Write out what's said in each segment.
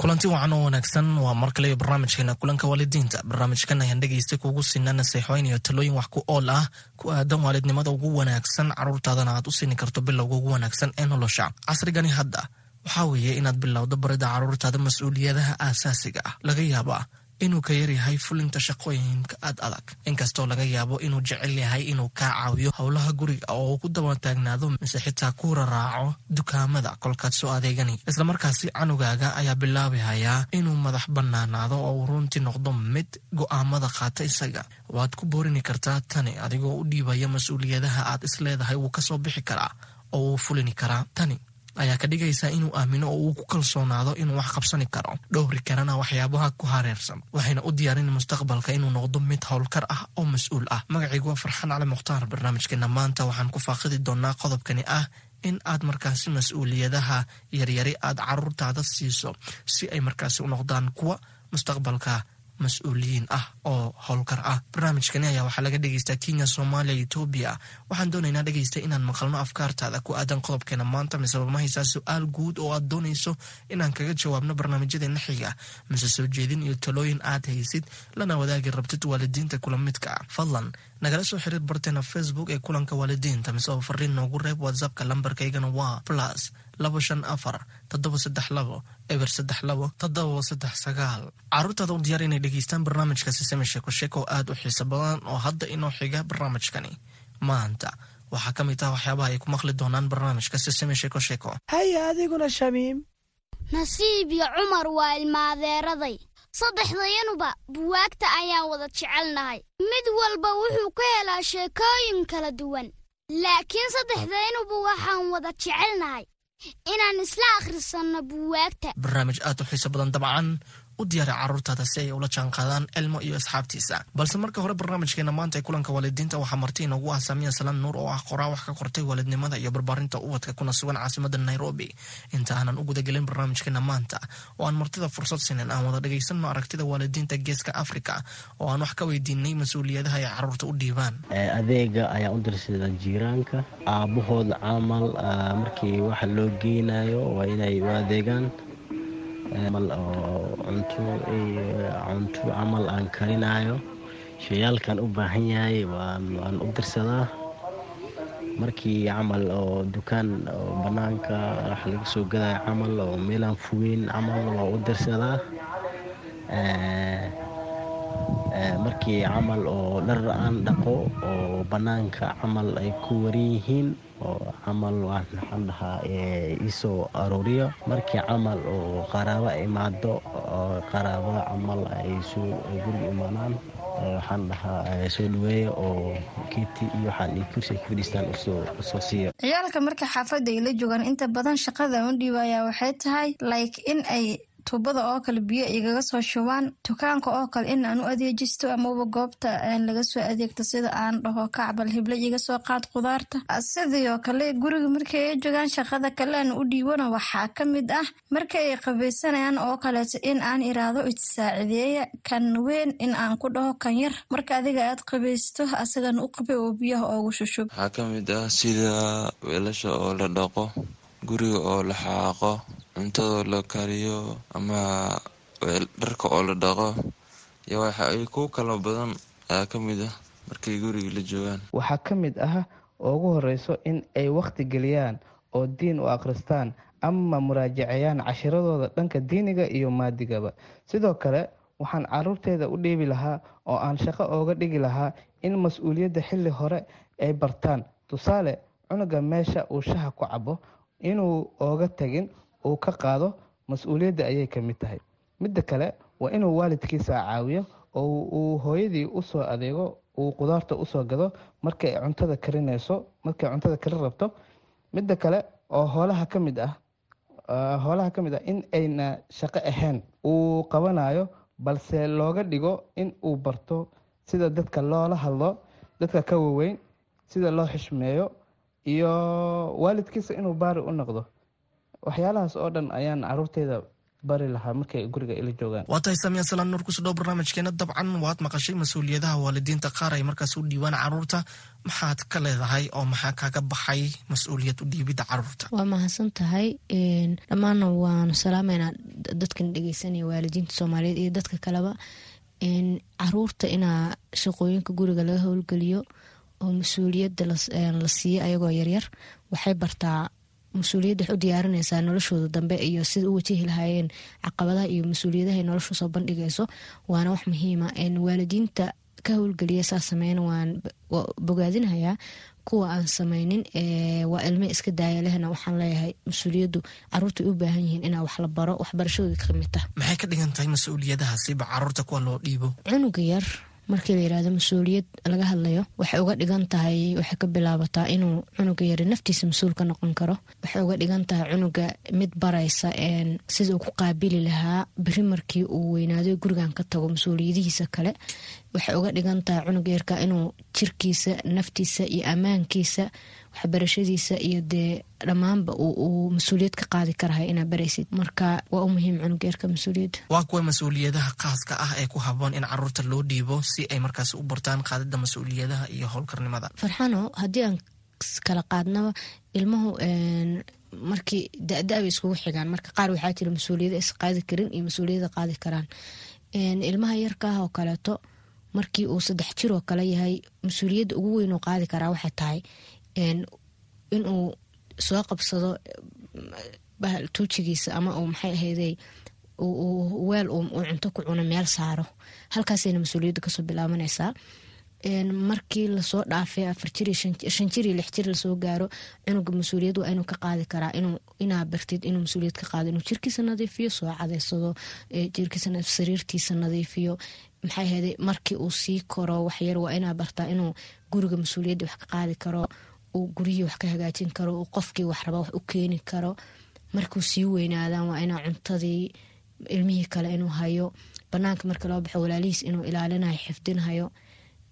kulanti wacan oo wanaagsan. Waa mar kale barnaamijkeena kulanka waalidiinta. Barnaamijkan ayaan dhegaysta kugu siinaa naseexooyin iyo talooyin wax ku ool ah. Ku aadan waalidnimada ugu wanaagsan. Caruurtaadana aad u siini karto bilowga ugu wanaagsan ee nolosha. Casrigani hadda waxaa weeye inaad bilowdo barida caruurtaada mas'uuliyadaha aasaasiga ah. Laga yaaba inuu ka yaryahay fulinta shaqooyinka aad adag. Inkastoo laga yaabo inuu jecel yahay inuu kaa caawiyo howlaha guriga oo uu ku daba taagnaado mise xitaa ku raraaco dukaamada kolkaad soo adeegani. Islamarkaasi canugaaga ayaa bilaabi hayaa inuu madax bannaanaado oo uu runtii noqdo mid go'aamada qaata isaga. Waad ku boorini kartaa tani adigoo u dhiibaya mas'uuliyadaha aad isleedahay wuu ka soo bixi karaa oo wuu fulini karaa. Tani ayaa ka dhigaysaa inuu aamino oo uu ku kalsoonaado inuu wax qabsani karo dhowri karana waxyaabaha ku hareersan waxayna u diyaarin mustaqbalka inuu noqdo mid howlkar ah oo mas'uul ah. Magacaygu waa farxaan cali mukhtaar barnaamijkeena maanta waxaan ku faaqidi doonaa qodobkani ah in aad markaasi mas'uuliyadaha yaryari aad caruurtaada siiso si ay markaasi u noqdaan kuwa mustaqbalka mas'uuliyiin ah oo howlkar ah. Barnaamijkani ayaa waxaa laga dhegeystaa kenya soomaaliya etoobiya waxaan doonaynaa dhegeysta inaan maqalno afkaartaada ku aadan qodobkeena maanta mise ma haysaa su'aal guud oo aad doonayso inaan kaga jawaabno barnaamijyadeena xiga mise soo jeedin iyo talooyin aad haysid lana wadaagi rabtid waalidiinta kula midka. Ah fadlan nagala soo xiriir barteena facebook ee kulanka waalidiinta mise oo fariin noogu reeb whatsappka lambarkaygana waa plus labo shan afar toddoba saddex labo eber saddex labo toddoba saddex sagaal. Caruurtaada u diyaar inay dhegeystaan barnaamijka sisame sheeko sheeko oo aad u xiiso badan oo hadda inoo xiga barnaamijkani. Maanta waxaa ka mid ah waxyaabaha ay ku maqli doonaan barnaamijka sisame sheeko sheeko haya adiguna shamiim. Nasiib iyo cumar waa ilmaadeeraday saddexdayanuba buwaagta ayaan wada jecelnahay. Mid walba wuxuu ka helaa sheekooyin kala duwan. Laakiin saddexdaynuba waxaan wada jecelnahay inaan isla akhrisanno buwaagta. Barnaamij aad u xiiso badan dabcan u diyaari caruurtaada si ay ula jaanqaadaan elmo iyo asxaabtiisa. Balse marka hore barnaamijkeena maanta ee kulanka waalidiinta waxaa marti inoogu ah saamiya salaan nuur oo ah qoraa wax ka qortay waalidnimada iyo barbaarinta ubadka kuna sugan caasimada nairobi. Inta aanan u gudagelin barnaamijkeena maanta oo aan martida fursad sinin aan wada dhagaysanno aragtida waalidiinta geeska afrika oo aan wax ka weydiinay mas'uuliyadaha ay carruurta u dhiibaan. Adeega ayaa u dirsada jiiraanka. Aabahooda camal markii waxa loo geynayo waa inay u adeegaan oo cunto cunto camal aan karinayo. Shayaalkan u baahan yahay waan u dirsadaa markii camal oo dukaan oo bannaanka wax laga soo gadayo camal oo meelaan fogeyn camal waa u dirsadaa markii camal oo dhar aan dhaqo oo bannaanka camal ay ku waran yihiin oo camal waxaan dhahaa iisoo arooriyo markii camal oo qaraabo imaado oo qaraabada camal ay soo guriga imaanaan waxaan dhahaa soo dhaweeya oo keeti iyo waxaan iyo kursi ay ku fadhiistaan u soo siiyo. Ciyaalka marka xaafadda ay la joogaan inta badan shaqada u dhiibaya waxay tahay like in ay tuubada oo kale biyo igaga soo shubaan. Dukaanka oo kale in aan u adeejisto amaba goobta laga soo adeegto sida aan dhaho kacbal hible iga soo qaad khudaarta. Sidoo kale guriga markay ay joogaan shaqada kale aan u dhiibana waxaa ka mid ah marka ay qabaysanayaan oo kaleeto in aan iraado itsaacideeya kan weyn in aan ku dhaho kan yar. Marka adiga aad qabaysto asagana u qabay oo biyaha oogu shushub waxaa ka mid ah sida weelasha oo la dhaqo guriga oo la xaaqo cuntadoo la kariyo ama dharka oo la dhaqo iyo waxa ay ku kala badan ayaa ka mid ah markay guriga la joogaan waxaa ka mid ah ugu horeyso in ay wakhti geliyaan oo diin u akhristaan ama muraajacayaan cashiradooda dhanka diiniga iyo maadigaba sidoo kale waxaan caruurteeda u dhiibi lahaa oo aan shaqo ooga dhigi lahaa in mas'uuliyadda xilli hore ay bartaan tusaale cunuga meesha uu shaha ku cabo inuu ooga tagin uu ka qaado mas'uuliyadda ayay ka mid tahay. Midda kale waa inuu waalidkiisa caawiyo oo uu hooyadii u soo adeego uu qudaarta u soo gado markay cuntada karinayso markay cuntada karin rabto. Midda kale oo hoolaha ka mid ah hoolaha ka mid ah in ayna shaqo ahayn uu qabanayo balse looga dhigo in uu barto sida dadka loola hadlo dadka ka waweyn sida loo xishmeeyo iyo waalidkiisa inuu baari u noqdo waxyaalahaas oo dhan ayaan caruurteyda bari lahaa markay guriga ila joogaan. Waa tahay saamiya salaan nuur kusudhow barnaamijkeena dabcan waad maqashay mas'uuliyadaha waalidiinta qaar ay markaas u dhiibaan carruurta. Maxaad ka leedahay oo maxaa kaaga baxay mas'uuliyad u dhiibidda carruurta? Waa mahadsan tahay dhammaanna waanu salaameynaa dadkan dhegeysanaya waalidiinta soomaaliyeed iyo dadka kaleba. Caruurta inaa shaqooyinka guriga laga howlgeliyo oo mas'uuliyadda la siiyo ayagoo yaryar waxay bartaa mas'uuliyadda wax u diyaarinaysaa noloshooda dambe iyo sida u wajihi lahaayeen caqabadaha iyo mas'uuliyadaha ay nolosha soo bandhigayso. Waana wax muhiima waalidiinta ka howlgeliya saa sameyn waan bogaadinayaa kuwa aan sameynin waa ilme iska daaya lehna waxaan leeyahay mas'uuliyaddu carruurta u baahan yihiin inaa wax la baro waxbarashadooda ka mid tah maxay ka dhigan tahay mas'uuliyadahaasiba carruurta kuwa loo dhiibo? Cunuga yar markii la yiraahdo mas'uuliyad laga hadlayo waxay uga dhigan tahay waxay ka bilaabataa inuu cunuga yari naftiisa mas'uul ka noqon karo. Waxay uga dhigan tahay cunuga mid baraysa sida uu ku qaabili lahaa beri markii uu weynaaday gurigan ka tago mas'uuliyadihiisa kale waxay uga dhigan tahay cunuga yarka inuu jirkiisa naftiisa iyo ammaankiisa waxbarashadiisa iyo dee dhammaanba uu mas'uuliyad ka qaadi karahay inaa baraysid. Marka waa u muhiim cunuga yarka mas'uuliyadda waa kuwa mas'uuliyadaha khaaska ah ee ku haboon in carruurta loo dhiibo si ay markaas u bartaan qaadida mas'uuliyadaha iyo howlkarnimada. Farxano haddii aan kala qaadnaba ilmuhu markii da-da bay iskugu xigaan marka qaar waxaa jira mas'uuliyada is qaadi karin iyo mas'uuliyada qaadi karaan. Ilmaha yarka ah oo kaleeto markii uu saddex jir oo kale yahay mas'uuliyadda ugu weyn uu qaadi karaa waxay tahay inuu soo qabsado tuujigiisa ama uu maxay ahayday weel uu cunto ku cuno meel saaro. Halkaasayna mas'uuliyadda ka soo bilaabanaysaa. Markii la soo dhaafay afar jir shan jir iyo lix jir la soo gaaro cunuga mas'uuliyad waa ka qaadi karaa inaa bartid inuu mas'uuliyad ka qaado inuu jirkiisa nadiifiyo soo cadeysado jirkiisa sariirtiisa nadiifiyo maxay ahayday markii uu sii koro waxyar waa inaa bartaa inuu guriga mas'uuliyadda wax ka qaadi karo uu guryihii wax ka hagaajin karo uu qofkii wax raba wax u keeni karo. Markuu sii weynaadaan waa inaa cuntadii ilmihii kale inuu hayo banaanka marka loo baxo walaalihiis inuu ilaalinayo xifdinhayo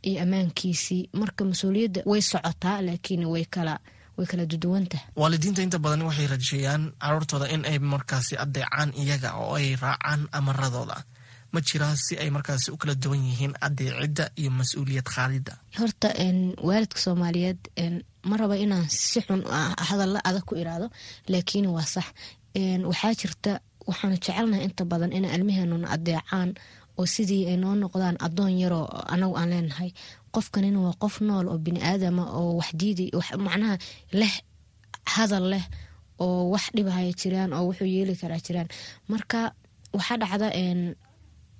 iyo ammaankiisii. Marka mas'uuliyadda way socotaa laakiin way kala way kala duduwantaha waalidiinta inta badan waxay rajeeyaan caruurtooda in ay markaasi adeecaan iyaga oo ay raacaan amaradooda ma jiraa si ay markaasi u kala duwan yihiin adeecidda iyo mas'uuliyad qaadidda horta waalidka soomaaliyeed ma raba inaan si xun hadalla adag ku iraado laakiin waa sax. Waxaa jirta waxaanu jecelnahay inta badan in ilmaheenuna adeecaan oo sidii ay noo noqdaan adoon yaroo anagu aan leenahay. Qofkanina waa qof nool oo bini aadama oo waxdiidi macnaha leh hadal leh oo wax dhibahaya jiraan oo wuxuu yeeli karaa jiraan. Marka waxaa dhacda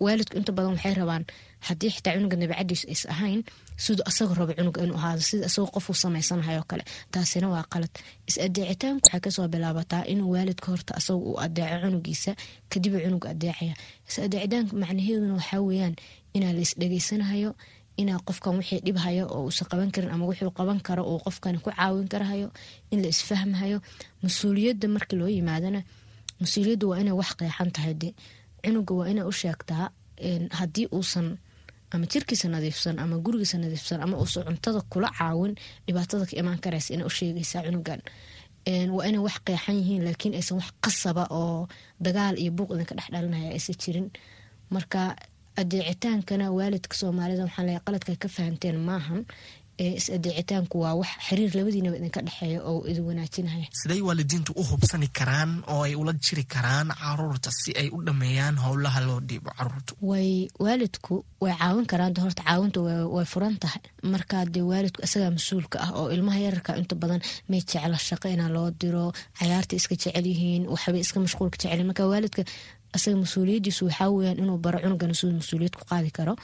waalidku inta badan waxay rabaan haddii xitaa cunuga nabicadiisu ays ahayn siduu asagoo rabo cunuga inuu ahaado sida asagoo qofuu samaysanhayo kale. Taasina waa qalad. Is-adeecitaanku waxay ka soo bilaabataa inuu waalidka horta asaga uu adeeco cunugiisa kadib cunuga adeecaya. Is-adeecitaanka macnaheeduna waxaa weeyaan inaa la isdhegeysanahayo inaa qofkan wixii dhibhayo oo uusan qaban karin ama wuxuu qaban karo uu qofkan ku caawin karahayo in la isfahmahayo mas'uuliyadda markii loo yimaadana mas'uuliyadda waa inay wax qeexan tahay de cunuga waa inay u sheegtaa haddii uusan ama jirkiisa nadiifsan ama gurigiisa nadiifsan ama uusan cuntada kula caawin dhibaatada ka imaan karaysa ina u sheegaysaa cunugan. Waa inay wax qeexan yihiin laakiin aysan wax qasaba oo dagaal iyo buuq idinka dhex dhalinaya aysan jirin. Marka adeecitaankana waalidka soomaalida waxaan leeyahay qaladka ka fahanteen maahan is-adeecitaanku waa wax xiriir labadiinaba idinka dhexeeya oo idin wanaajinaya. Siday waalidiintu u hubsani karaan oo ay ula jiri karaan carruurta si ay u dhameeyaan howlaha loo dhiibo caruurtu? Way waalidku way caawin karaan horta caawinta way furan tahay. Markaa dee waalidku isagaa mas'uulka ah oo ilmaha yararka inta badan may jecla shaqo inaa loo diro cayaarta iska jecel yihiin waxbay iska mashquulka jecel marka waalidka isaga mas'uuliyadiisu waxaa weyaan inuu baro cunugana siduu mas'uuliyad ku qaadi karo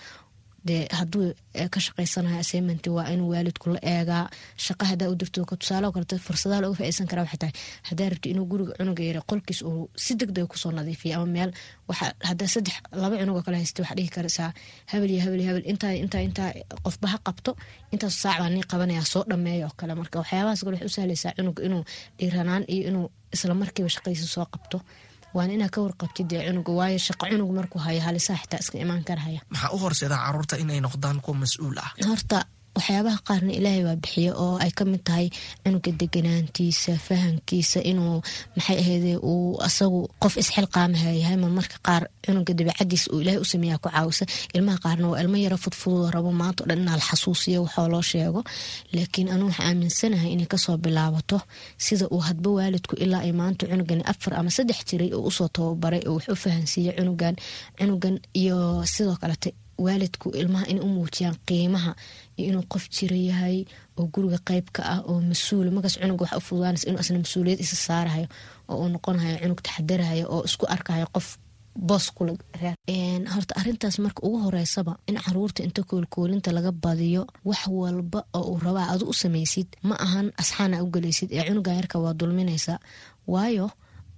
dee hadduu ka shaqaysanayo assignment waa inuu waalidku la eegaa. Shaqa hadaa u dirto tusaale kaleto fursadaha looga faaisan karaa waxay tahay hadaa rabti inuu guriga cunuga yara qolkiis uu si degdega ku soo nadiifiya ama meel hadaa saddex laba cunugoo kale haysta waxaa dhihi karaysaa habel iyo habel iyo habel intaa intaa intaa qofba ha qabto intaas saac baa nii qabanaya soo dhameeya oo kale. Marka waxyaabahaas kale waxay u sahlaysaa cunuga inuu dhiiranaan iyo inuu isla markiiba shaqadiisa soo qabto waana inaa ka warqabtid dee cunuga waayo shaqo cunug markuu hayo halisaa xitaa iska imaan karahaya maxaa u horseedaa carruurta inay noqdaan kuwa mas'uul ah? Horta waxyaabaha qaarna ilaahay waa bixiya oo ay ka mid tahay cunuga deganaantiisa fahankiisa inuu maxay ahayde uu asagu qof isxilqaamaha yahay ma marka qaar cunuga dabeicadiisa uu ilaahay u sameeya ku caawisa. Ilmaha qaarna waa ilmo yaro fudfudud rabo maanta o dhan inaa la xasuusiyo waxoo loo sheego. Laakiin anuu waxaa aaminsanahay inay ka soo bilaabato sida uu hadba waalidku ilaa ay maanta cunugan afar ama saddex jiray oo u soo tababaray oo wax u fahansiiya cunugan cunugan iyo sidoo kalete waalidku ilmaha inay u muujiyaan qiimaha iyo inuu qof jira yahay oo guriga qeyb ka ah oo mas'uul markaas cunuga wax u fududaanaysa inuu asna mas'uuliyad isa saarahayo oo uu noqonahayo cunug taxadarahayo oo isku arkahayo qof boos kula horta arintaas marka ugu horeysaba in carruurta inta koolkoolinta laga badiyo wax walba oo uu rabaa adu u samaysid ma ahan asxaana u gelaysid ee cunuga yarka waa dulminaysaa waayo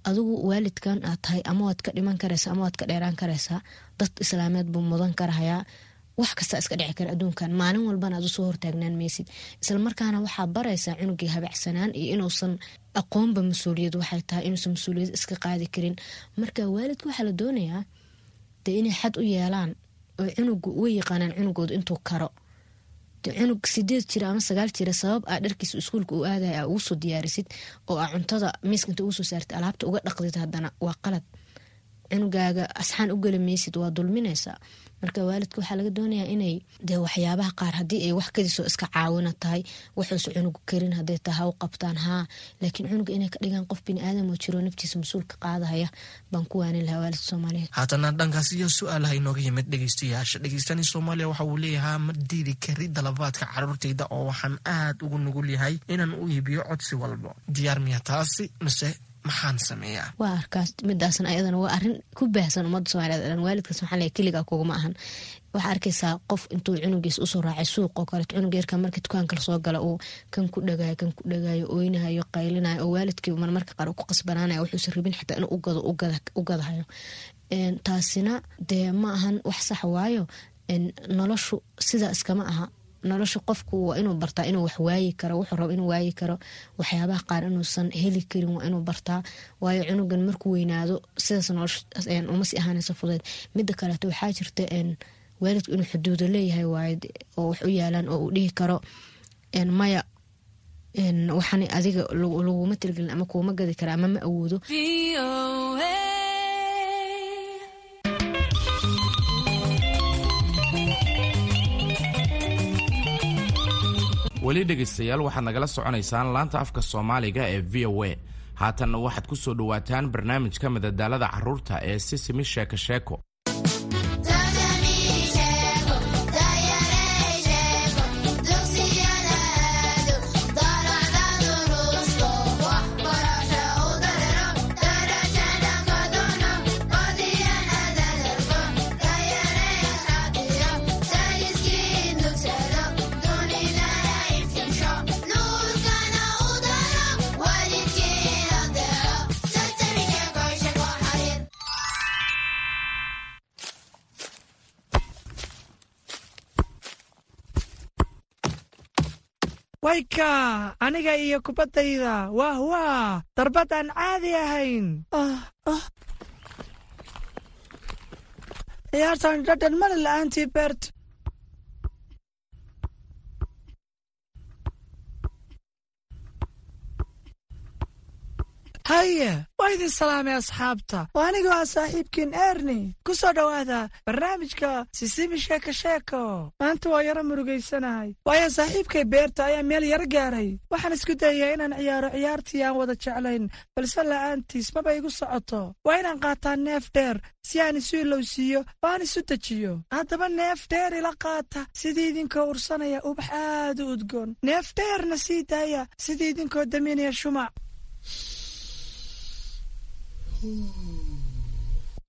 adigu waalidkan aad tahay ama waad ka dhiman karaysaa ama waad ka dheeraan karaysaa dad islaameed buu mudan karahayaa wax kasta iska dhici kara adduunkan maalin walbana aad u soo hortaagnaan maysid islamarkaana waxaa baraysaa cunugii habacsanaan iyo inuusan aqoonba mas'uuliyad waxay tahay inuusan mas'uuliyad iska qaadi karin. Marka waalidka waxaa la doonayaa dee inay xad u yeelaan oo cunugu uga yaqaanaan cunugooda intuu karo cunug sideed jira ama sagaal jira sabab aa dharkiisa iskuulka u aadaya aa ugu soo diyaarisid oo aa cuntada miiska inta ugu soo saartid alaabta uga dhaqdid haddana waa qalad cunugaaga asxaan u geli maysid waa dulminaysaa marka waalidka waxaa laga doonayaa inay dee waxyaabaha qaar haddii ay wax kadisoo iska caawina tahay waxuusa cunugu karin hadday tahay ha u qabtaan haa laakiin cunuga inay ka dhigaan qof bini aadam oo jiro naftiisa mas'uulka qaadahaya baan ku waanin lahaa waalidka soomaaliyeed. Haatana dhankaas iyo su'aalaha inooga yimid dhegeystayaasha. Dhegeystani soomaaliya waxa uu leeyahaa ma diidi kari dalabaadka caruurtayda oo waxaan aad ugu nugul yahay inaan u iibiyo codsi walbo diyaar miya taasi mise maxaan sameeyaa? Waa arkaas midaasna ayadana waa arrin ku baahsan ummadda soomaliyeed dhan waalidkaas maxaa leeyahay keligaa kuguma ahan. Waxaa arkaysaa qof intuu cunugiis u soo raacay suuq oo kaleeto cunug yarka markii dukaanka la soo gala uu kan ku dhagaayo kan ku dhagaayo oynahayo qaylinayo oo waalidkii marmarka qaar ku qasbanaanayo wuxuusan rabin xitaa inuu ugado u gadahayo. Taasina dee ma ahan wax sax waayo? Noloshu sidaa iskama aha nolosha qofku waa inuu bartaa inuu wax waayi karo wuxuu rabo inuu waayi karo waxyaabaha qaar inuusan heli karin waa inuu bartaa. Waayo cunugan markuu weynaado sidaas nolosha uma si ahaanaysa fudeed mida kaleeto waxaa jirta waalidku inuu xuduudo leeyahay waayo oo wax u yaalaan oo uu dhihi karo maya waxaan adiga laguma tilgelin ama kuuma gadi kara ama ma awoodo weli dhegaystayaal waxaad nagala soconaysaan laanta afka soomaaliga ee v o a. Haatanna waxaad ku soo dhowaataan barnaamijka madadaalada carruurta ee sisimi sheeko sheeko aniga iyo kubaddayda waah waa darbad aan caadi ahayn. Ciyaartan dhadhan male la'aantii beert haye waa idin salaamay asxaabta oo aniga waa saaxiibkiin erni. Ku soo dhowaada barnaamijka sisimi sheeko sheeko. Maanta waa yaro murugaysanahay. Waayo saaxiibkay beerta ayaa meel yar gaaray. Waxaan isku dayayaa inaan ciyaaro ciyaartii aan wada jeclayn balse la'aantiis maba igu socoto. Waa inaan qaataa neef dheer si aan isu ilowsiiyo oo aan isu dejiyo. Haddaba neef dheer ila qaata sidii idinkoo ursanaya ubax aad u udgoon. Neef dheerna sii daaya sidii idinkoo daminaya shumac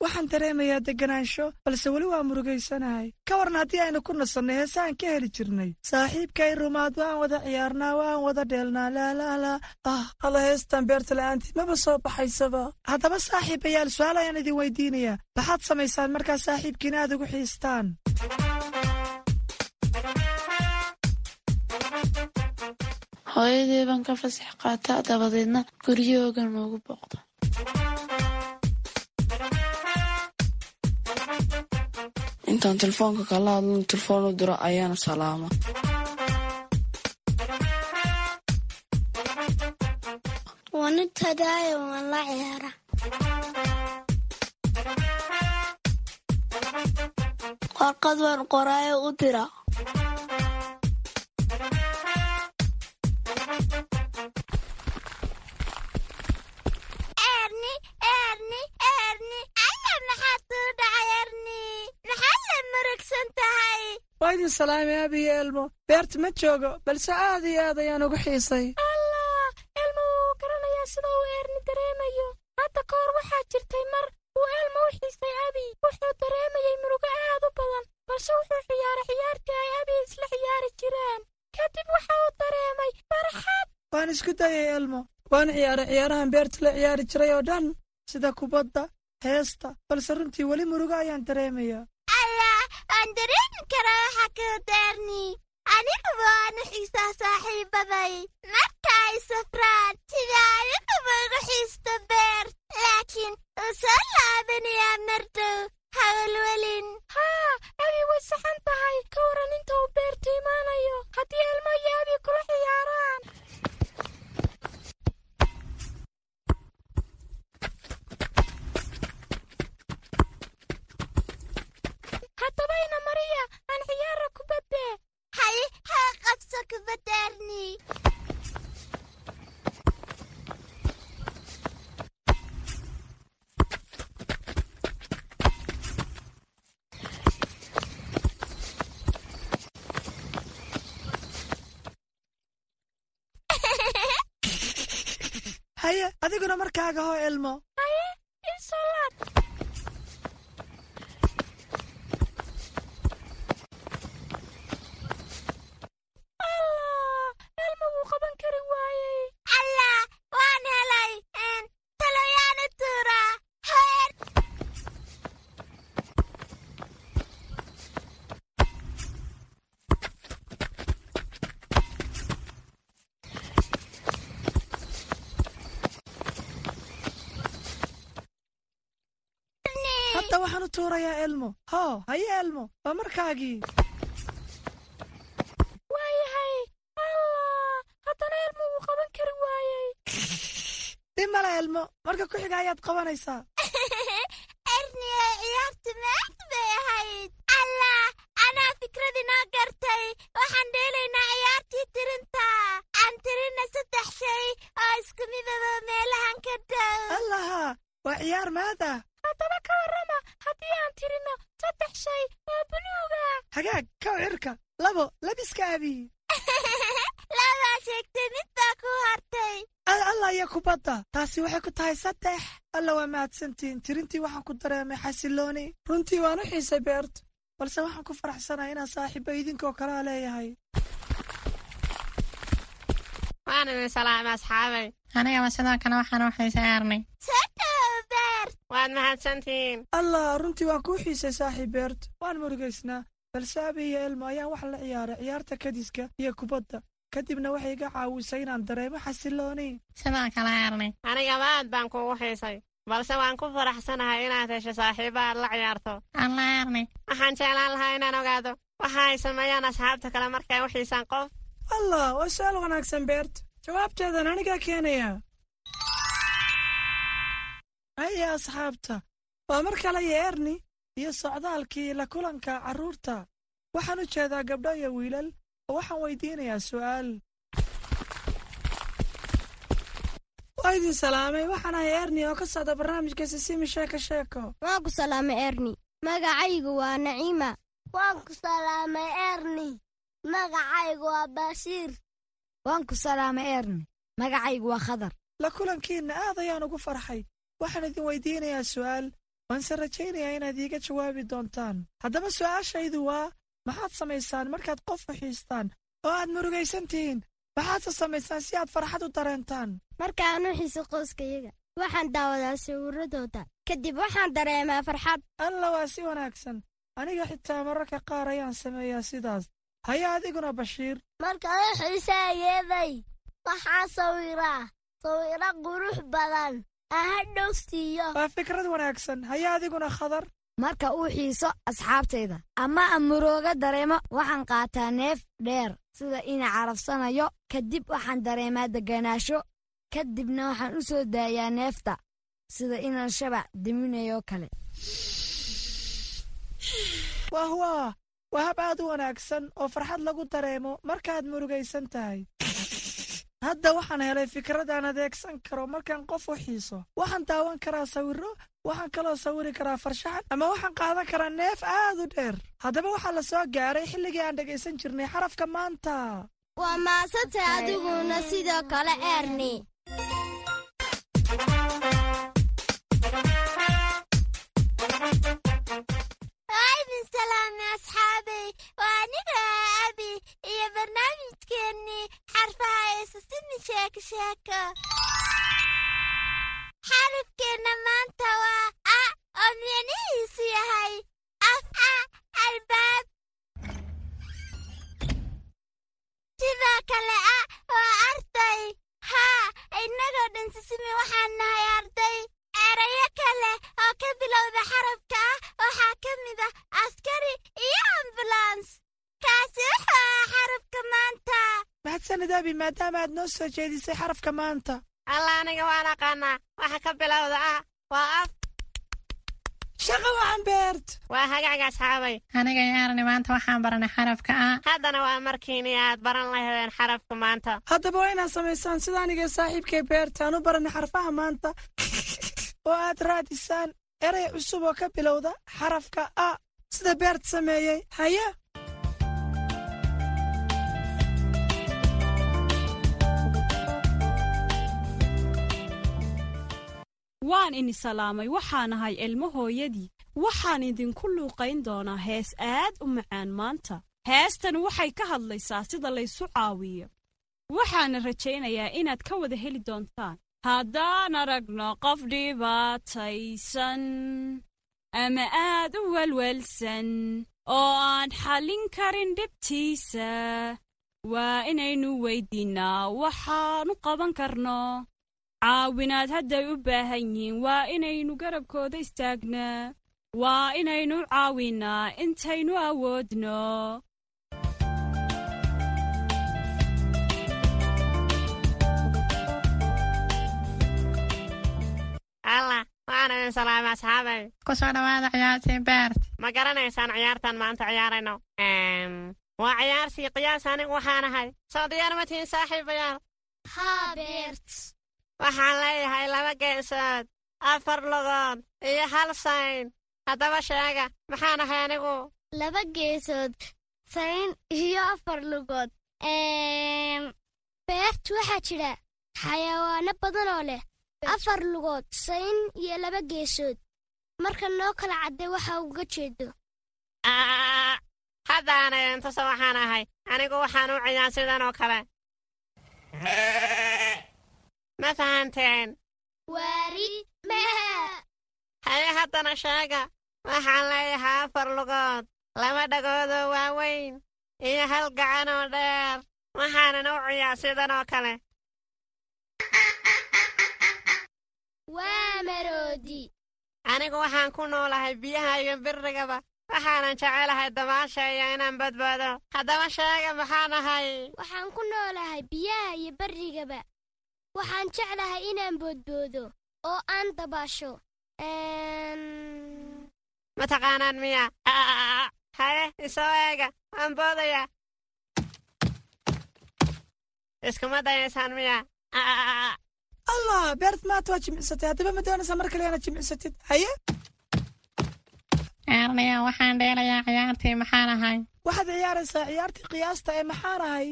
waxaan dareemayaa deganaansho balse weli waa murugaysanahay ka waran haddii aynu ku nasannay heesaan ka heli jirnay. Saaxiibkay rumaad waan wada ciyaarnaa waan wada dheelnaa laalaalaa ah alla heestan beerta la'aantii maba soo baxaysaba. Haddaba saaxiibayaal su'aal ayaan idin weydiinayaa. Maxaad samaysaan markaa saaxiibkiin aad ugu xiistaan? Hooyadii baan ka fasax qaataa dabadeedna guryahooga noogu booqda intaan telefoonka kala hadlan telefoon u diro ayaana salaama. Warqad waan qoraayo u dira waa idin salaamay abiyo elmo. Beerta ma joogo balse aad iyo aad ayaan ugu xiisay. Allah elmo wuu garanayaa sida uu eerni dareemayo. Hadda ka hor waxaa jirtay mar uu elmo u xiisay abi. Wuxuu dareemayey murugo aad u badan balse wuxuu ciyaaray ciyaartii ay abi isla ciyaari jireen. Kadib waxa uu dareemay farxad! Waan isku dayay elmo. Waan ciyaaray ciyaarahan beerta la ciyaari jiray oo dhan sida kubadda heesta balse runtii weli murugo ayaan dareemayaa waan dareemi karaa waxa kuu daarni aniguba waanu xiisaa saaxiibaday marka ay safraan sida aniguba ugu xiisto beer laakiin uu soo laabanayaa mardow hawalwelin haa abi way saxan tahay ka waran inta uu beertu imaanayo haddii elmo iyo abi kula ciyaaraan haddabayna mariya aan ciyaara kubadde hay ha qabso kubaddaarni haye adiguna markaaga hoo elmo haye isolaad allah elmo wuu qaban kari waayey allah waan helay taloyaana tuura heer hadda waxaan u tuurayaa elmo hoo haye elmo waa markaagii waayahay allah haddana elmo wuu qaban kari waayey. Dhib male elmo marka ku xiga ayaad qabanaysaa. Erniye ciyaartu maad bay ahayd. Allah anaa fikradinoo gartay. Waxaan dheelaynaa ciyaartii tirinta. Aan tirina saddex shay oo isku midaba meelahan ka dhow. Allaha waa ciyaar maada haddaba ka warrama haddii aan tirino saddex shay oo buluuga. Hagaag kow cirka labo labiska abi labaa sheegtay mid baa ku hartay. Allah iyo kubadda taasi waxay ku tahay saddex. Alla waa mahadsantiin tirintii waxaan ku dareemay xasilooni runtii waan u xiisay beerta balse waxaan ku faraxsanahay inaan saaxiibo idinkoo kalaa leeyahay. Waan idin salaamay asxaabay. Anigaba sidoo kale waxaan u xiisay arnay beer waad mahadsantihiin allah runtii waan kuu xiisay saaxiib beerta waan murugaysnaa balse abi iyo elmo ayaan wax la ciyaaray ciyaarta kadiska iyo kubadda. Kadibna waxay iga caawisay inaan dareemo xasilooni sidoo kale arnay anigaba aad baan kuugu xiisay balse waan ku faraxsanahay inaad hesho saaxiibo aad la ciyaarto. Alla arnay waxaan jeclaan lahaa inaan ogaado waxa ay sameeyaan asxaabta kale markay u xiisaan qof. Allah waa su'aal wanaagsan beerta jawaabteedan anigaa keenaya haye asxaabta. Waa mar kale iyo erni iyo socdaalkii la kulanka carruurta waxaan u jeedaa gabdho iyo wiilal oo waxaan weydiinayaa su'aal. Waa idin salaamay waxaan ahay erni oo ka socda barnaamijka sisimi sheeko sheeko. Waan ku salaamay erni magacaygu waa naciima. Waan ku salaamay erni magacaygu waa baashiir waan ku salaamay erni magacaygu waa khadar. La kulankiinna aad ayaan ugu farxay waxaan idin weydiinayaa su'aal. waanse rajaynayaa inaad iiga jawaabi doontaan. haddaba su'aashaydu waa maxaad samaysaan markaad qof uxiistaan oo aad murugaysan tihiin maxaadse samaysaan si aad farxad u dareentaan. markaan u xiiso qoyskayaga waxaan daawadaa sawirradooda. kadib waxaan dareemaa farxad. alla waa si wanaagsan. aniga xitaa mararka qaar ayaan sameeyaa sidaas. haya adiguna bashiir. markaan u xiisaayeeday waxaan sawiraa sawiro qurux badan waa fikrad wanaagsan. Haya adiguna khadar. Marka uu xiiso asxaabtayda ama aan murooga dareemo waxaan qaataa neef dheer. Sida ina carafsanayo kadib waxaan dareemaa degganaasho. Kadibna waxaan u soo daayaa neefta. Sida inaan shabac diminayo kale. Wah waa waa hab aad u wanaagsan oo farxad lagu dareemo markaad murugaysan tahay hadda waxaan helay fikradaan adeegsan karo markaan qof u xiiso. Waxaan daawan karaa sawirro waxaan kaloo sawiri karaa farshaxan ama waxaan qaadan karaa neef aad u dheer. Haddaba waxaa la soo gaaray xilligii aan dhegaysan jirnay xarafka maanta. Waa maasanta adiguna sidoo kale erni. Aydin xarfaha eesasimi sheeko sheeko xarafkeenna maanta waa a oo micnihiisu yahay af a albaab sidoo kale a waa arday haa innagoo dhan sisimi waxaan nahay arday erayo kale oo ka bilowda xarafka ah waxaa ka mid ah askari iyo ambulans kaasi wuxuu xarafka maanta mahadsanid abi maadaama aad noo soo jeedisay xarafka maanta alla aniga waan aqaanaa waxa ka bilowda ah waa af shaqa wacan beert waa hagaaga asxaabay aniga iyo arni maanta waxaan baranay xarafka a haddana waa markiini aad baran lahaydeen xarafka maanta haddaba waa inaad samaysaan sida aniga saaxiibkay beerta aan u baranay xarfaha maanta oo aad raadisaan erey cusub oo ka bilowda xarafka a sida beert sameeyey haya waan ini salaamay waxaan ahay ilmo hooyadii. Waxaan idinku luuqayn doonaa hees aad u macaan maanta. Heestan waxay ka hadlaysaa sida laysu caawiyo. Waxaana rajaynayaa inaad ka wada heli doontaan. Haddaan aragno qof dhibaataysan ama aad u welwelsan oo aan xallin karin dhibtiisa waa inaynu weyddiinnaa waxaanu qaban karno caawinaad hadday u baahan yihiin. Waa inaynu garabkooda istaagnaa waa inaynu caawinnaa intaynu awoodno. Ciyaartii beert ma garanaysaan ciyaartan maanta ciyaarayno? Waa ciyaarsii qiyaas anigu waxaan ahay. Soo diyaar ma tihiin saaxiibayaal? Beert waxaan leeyahay laba geesood afar lugood iyo hal sayn haddaba sheega maxaan ahay anigu laba geesood sayn iyo afar lugood beert waxaa jira xayawaano badan oo leh afar lugood sayn iyo laba geesood marka noo kala cadday waxa uga jeedo haddaana idintusa waxaan ahay anigu waxaan u ciyaa sidan oo kale ma fahanteen waari mehe haye haddana sheega waxaan leeyahay afar lugood laba dhagoodoo waaweyn iyo hal gacan oo dheer waxaanan u ciyaa sidan oo kale. Waa maroodi anigu waxaan ku noolahay biyaha iyo birrigaba waxaanan jecelahay dabaasha iyo inaan badbaado haddaba sheega maxaan ahay waxaan ku noolahay biyaha iyo barrigaba waxaan jeclahay inaan boodboodo oo aan dabaasho. Ma taqaanaan miya? Haye isoo eega. Waan boodayaa. Iskuma dayaysaan miya? Allah beert maanta waa jimicsatay haddaba ma doonaysaa mar kale inaad jimicsatid haye? Erniya waxaan dheelayaa ciyaartii maxaan ahay waxaad ciyaaraysaa ciyaartii qiyaasta ee maxaan ahay?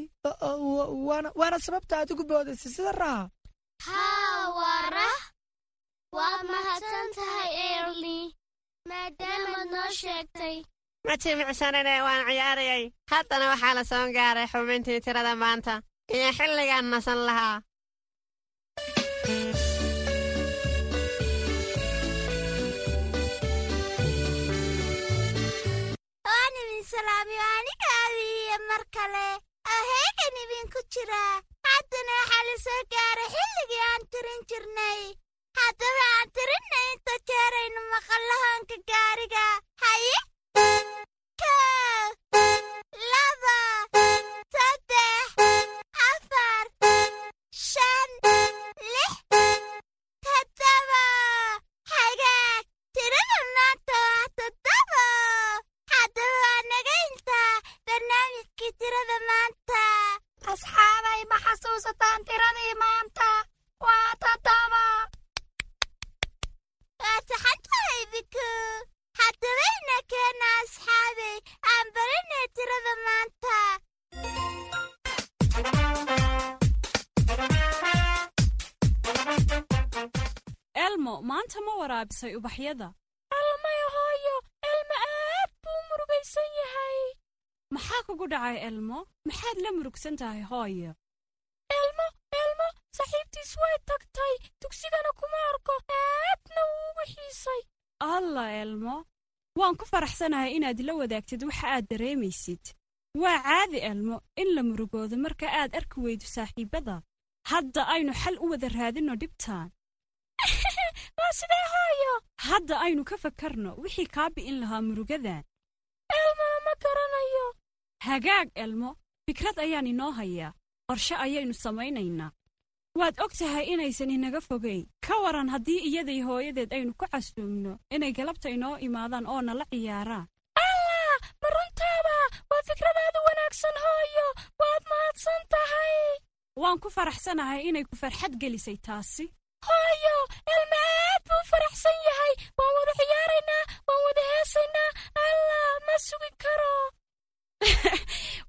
Waana sababta aad ugu boodaysay sida raha. Haa waa rah waad mahadsan tahay erli maadaamaad noo sheegtay. Ma jimicsanine waan ciyaarayay. Haddana waxaa la soo gaaray xubintii tirada maanta. Iyo xilligaan nasan lahaa salaamiyo aniga abiiya mar kale aheygan idinku jiraa haddana waxaa la soo gaaray xilligii aan tirin jirnay. Haddaba aan tirinna inta jeeraynu maqallahoonka gaariga. Haye? Kow? Laba? Saddex? Afar? Shan waraabisay ubaxyada. Almay hooyo elmo aad buu murugaysan yahay. Maxaa kugu dhacay elmo? Maxaad la murugsan tahay hooyo? Elmo elmo saxiibtiis way tagtay. Dugsigana kuma arko aadna wuu ugu xiisay. Alla elmo. Waan ku faraxsanahay inaad la wadaagtid waxa aad dareemaysid. Waa caadi elmo in la murugoodo marka aad arki weydo saaxiibbada hadda aynu xal u wada raadinno dhibtaan hadda aynu ka fakarno wixii kaa bi'in lahaa murugadan. Elmona ma garanayo. Hagaag elmo. Fikrad ayaan inoo hayaa qorshe ayaynu samaynaynaa. Waad og tahay inaysan inaga fogayn ka waran haddii iyaday hooyadeed aynu ku casuumno inay galabta inoo imaadaan oo nala ciyaaraan allah ma runtaaba. Waa fikradaadu wanaagsan hooyo. Waad mahadsan tahay. Waan ku faraxsanahay inay ku farxad gelisay taasi hooyo elma aad buu faraxsan yahay waan wada ciyaaraynaa waan wada heesaynaa allah ma sugi karo.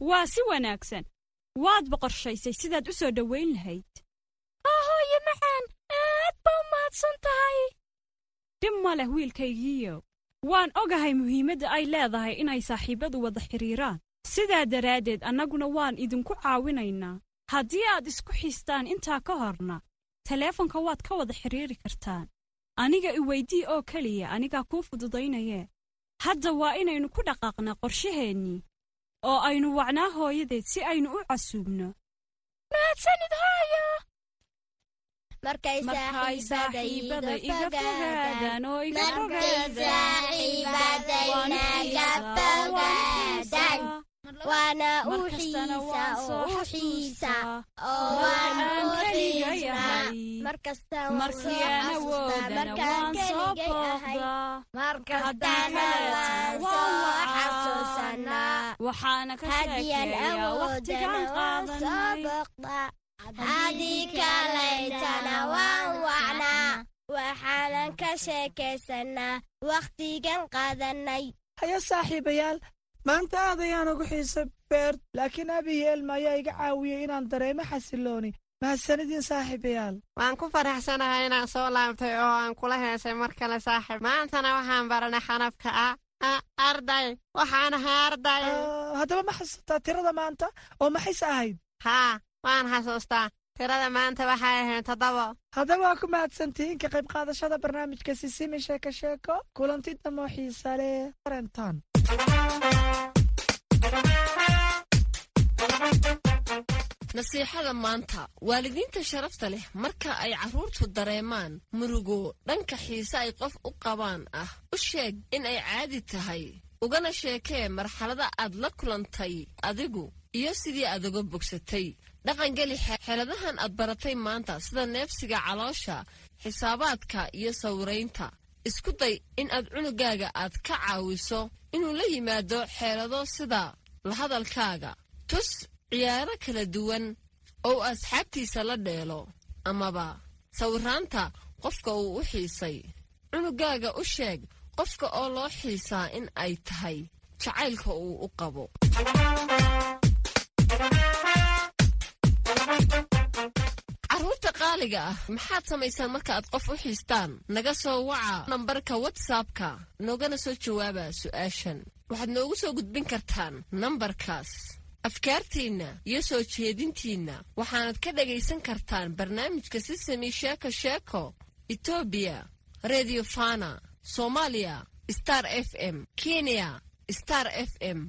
Waa si wanaagsan waad boqorshaysay sidaad u soo dhowayn lahayd. Aa hooyo macaan aad baa u mahadsan tahay. Dhib ma leh wiilkaygiiyo. Waan ogahay muhiimadda ay leedahay inay saaxiibbadu wada xidhiiraan sidaa daraaddeed annaguna waan idinku caawinaynaa haddii aad isku xiistaan intaa ka horna taleefonka waad ka wada xidhiiri kartaan aniga i weydii oo keliya anigaa kuu fududaynayee. Hadda waa inaynu ku dhaqaaqnaa qorshaheennii oo aynu wacnaa hooyadeed si aynu u casuubno. Mahadsanid hooyo markay saaxiibada iga fogaadaan oo iga waana u Markastana xiisa waan oo awoodana soo booqdaa haddii kalaytana wacnaa waxaanan ka sheekaysanaa wakhtigan qaadanay. haye saaxiibayaal maanta aad ayaan ugu xiisa beert laakiin abiyo elma ayaa iga caawiyey inaan dareemo xasilooni. Mahadsanidin saaxiibayaal. Waan ku faraxsanahay inaan soo laabtay oo aan kula heesay mar kale saaxiib. Maantana waxaan baranay xanafka ah ah, arday. Waxaan ahay arday. Haddaba ma xasuustaa tirada maanta oo maxayse ahayd? Haa waan xasuustaa tirada maanta waxay ahayd toddobo haddaba waa ku mahadsantihiin ka qayb qaadashada barnaamijka sisimi sheeko sheeko kulanti damo xiisa leh renton nasiixada maanta waalidiinta sharafta leh marka ay carruurtu dareemaan murugo dhanka xiise ay qof u qabaan ah u sheeg in ay caadi tahay. Ugana sheekee marxalada aad la kulantay adigu iyo sidii aad uga bogsatay dhaqangeli xeeladahan aad baratay maanta sida neefsiga caloosha xisaabaadka iyo sawiraynta isku day in aad cunugaaga aad ka caawiso inuu la yimaado xeelado sida la hadalkaaga. Tus ciyaaro kala duwan oo asxaabtiisa la dheelo amaba. Sawiraanta qofka uu u xiisay. Cunugaaga u sheeg qofka oo loo xiisaa in ay tahay jacaylka uu u qabo carruurta qaali soomaaliga ah maxaad samaysaan marka aad qof u xiistaan naga soo waca nambarka watsapka noogana soo jawaaba su'aashan. Waxaad noogu soo gudbin kartaan nambarkaas. Afkaartiinna iyo soo jeedintiinna waxaanad ka dhagaysan kartaan barnaamijka sisami sheeko sheeko etoobiya redio fana soomaaliya star f m kenya star f m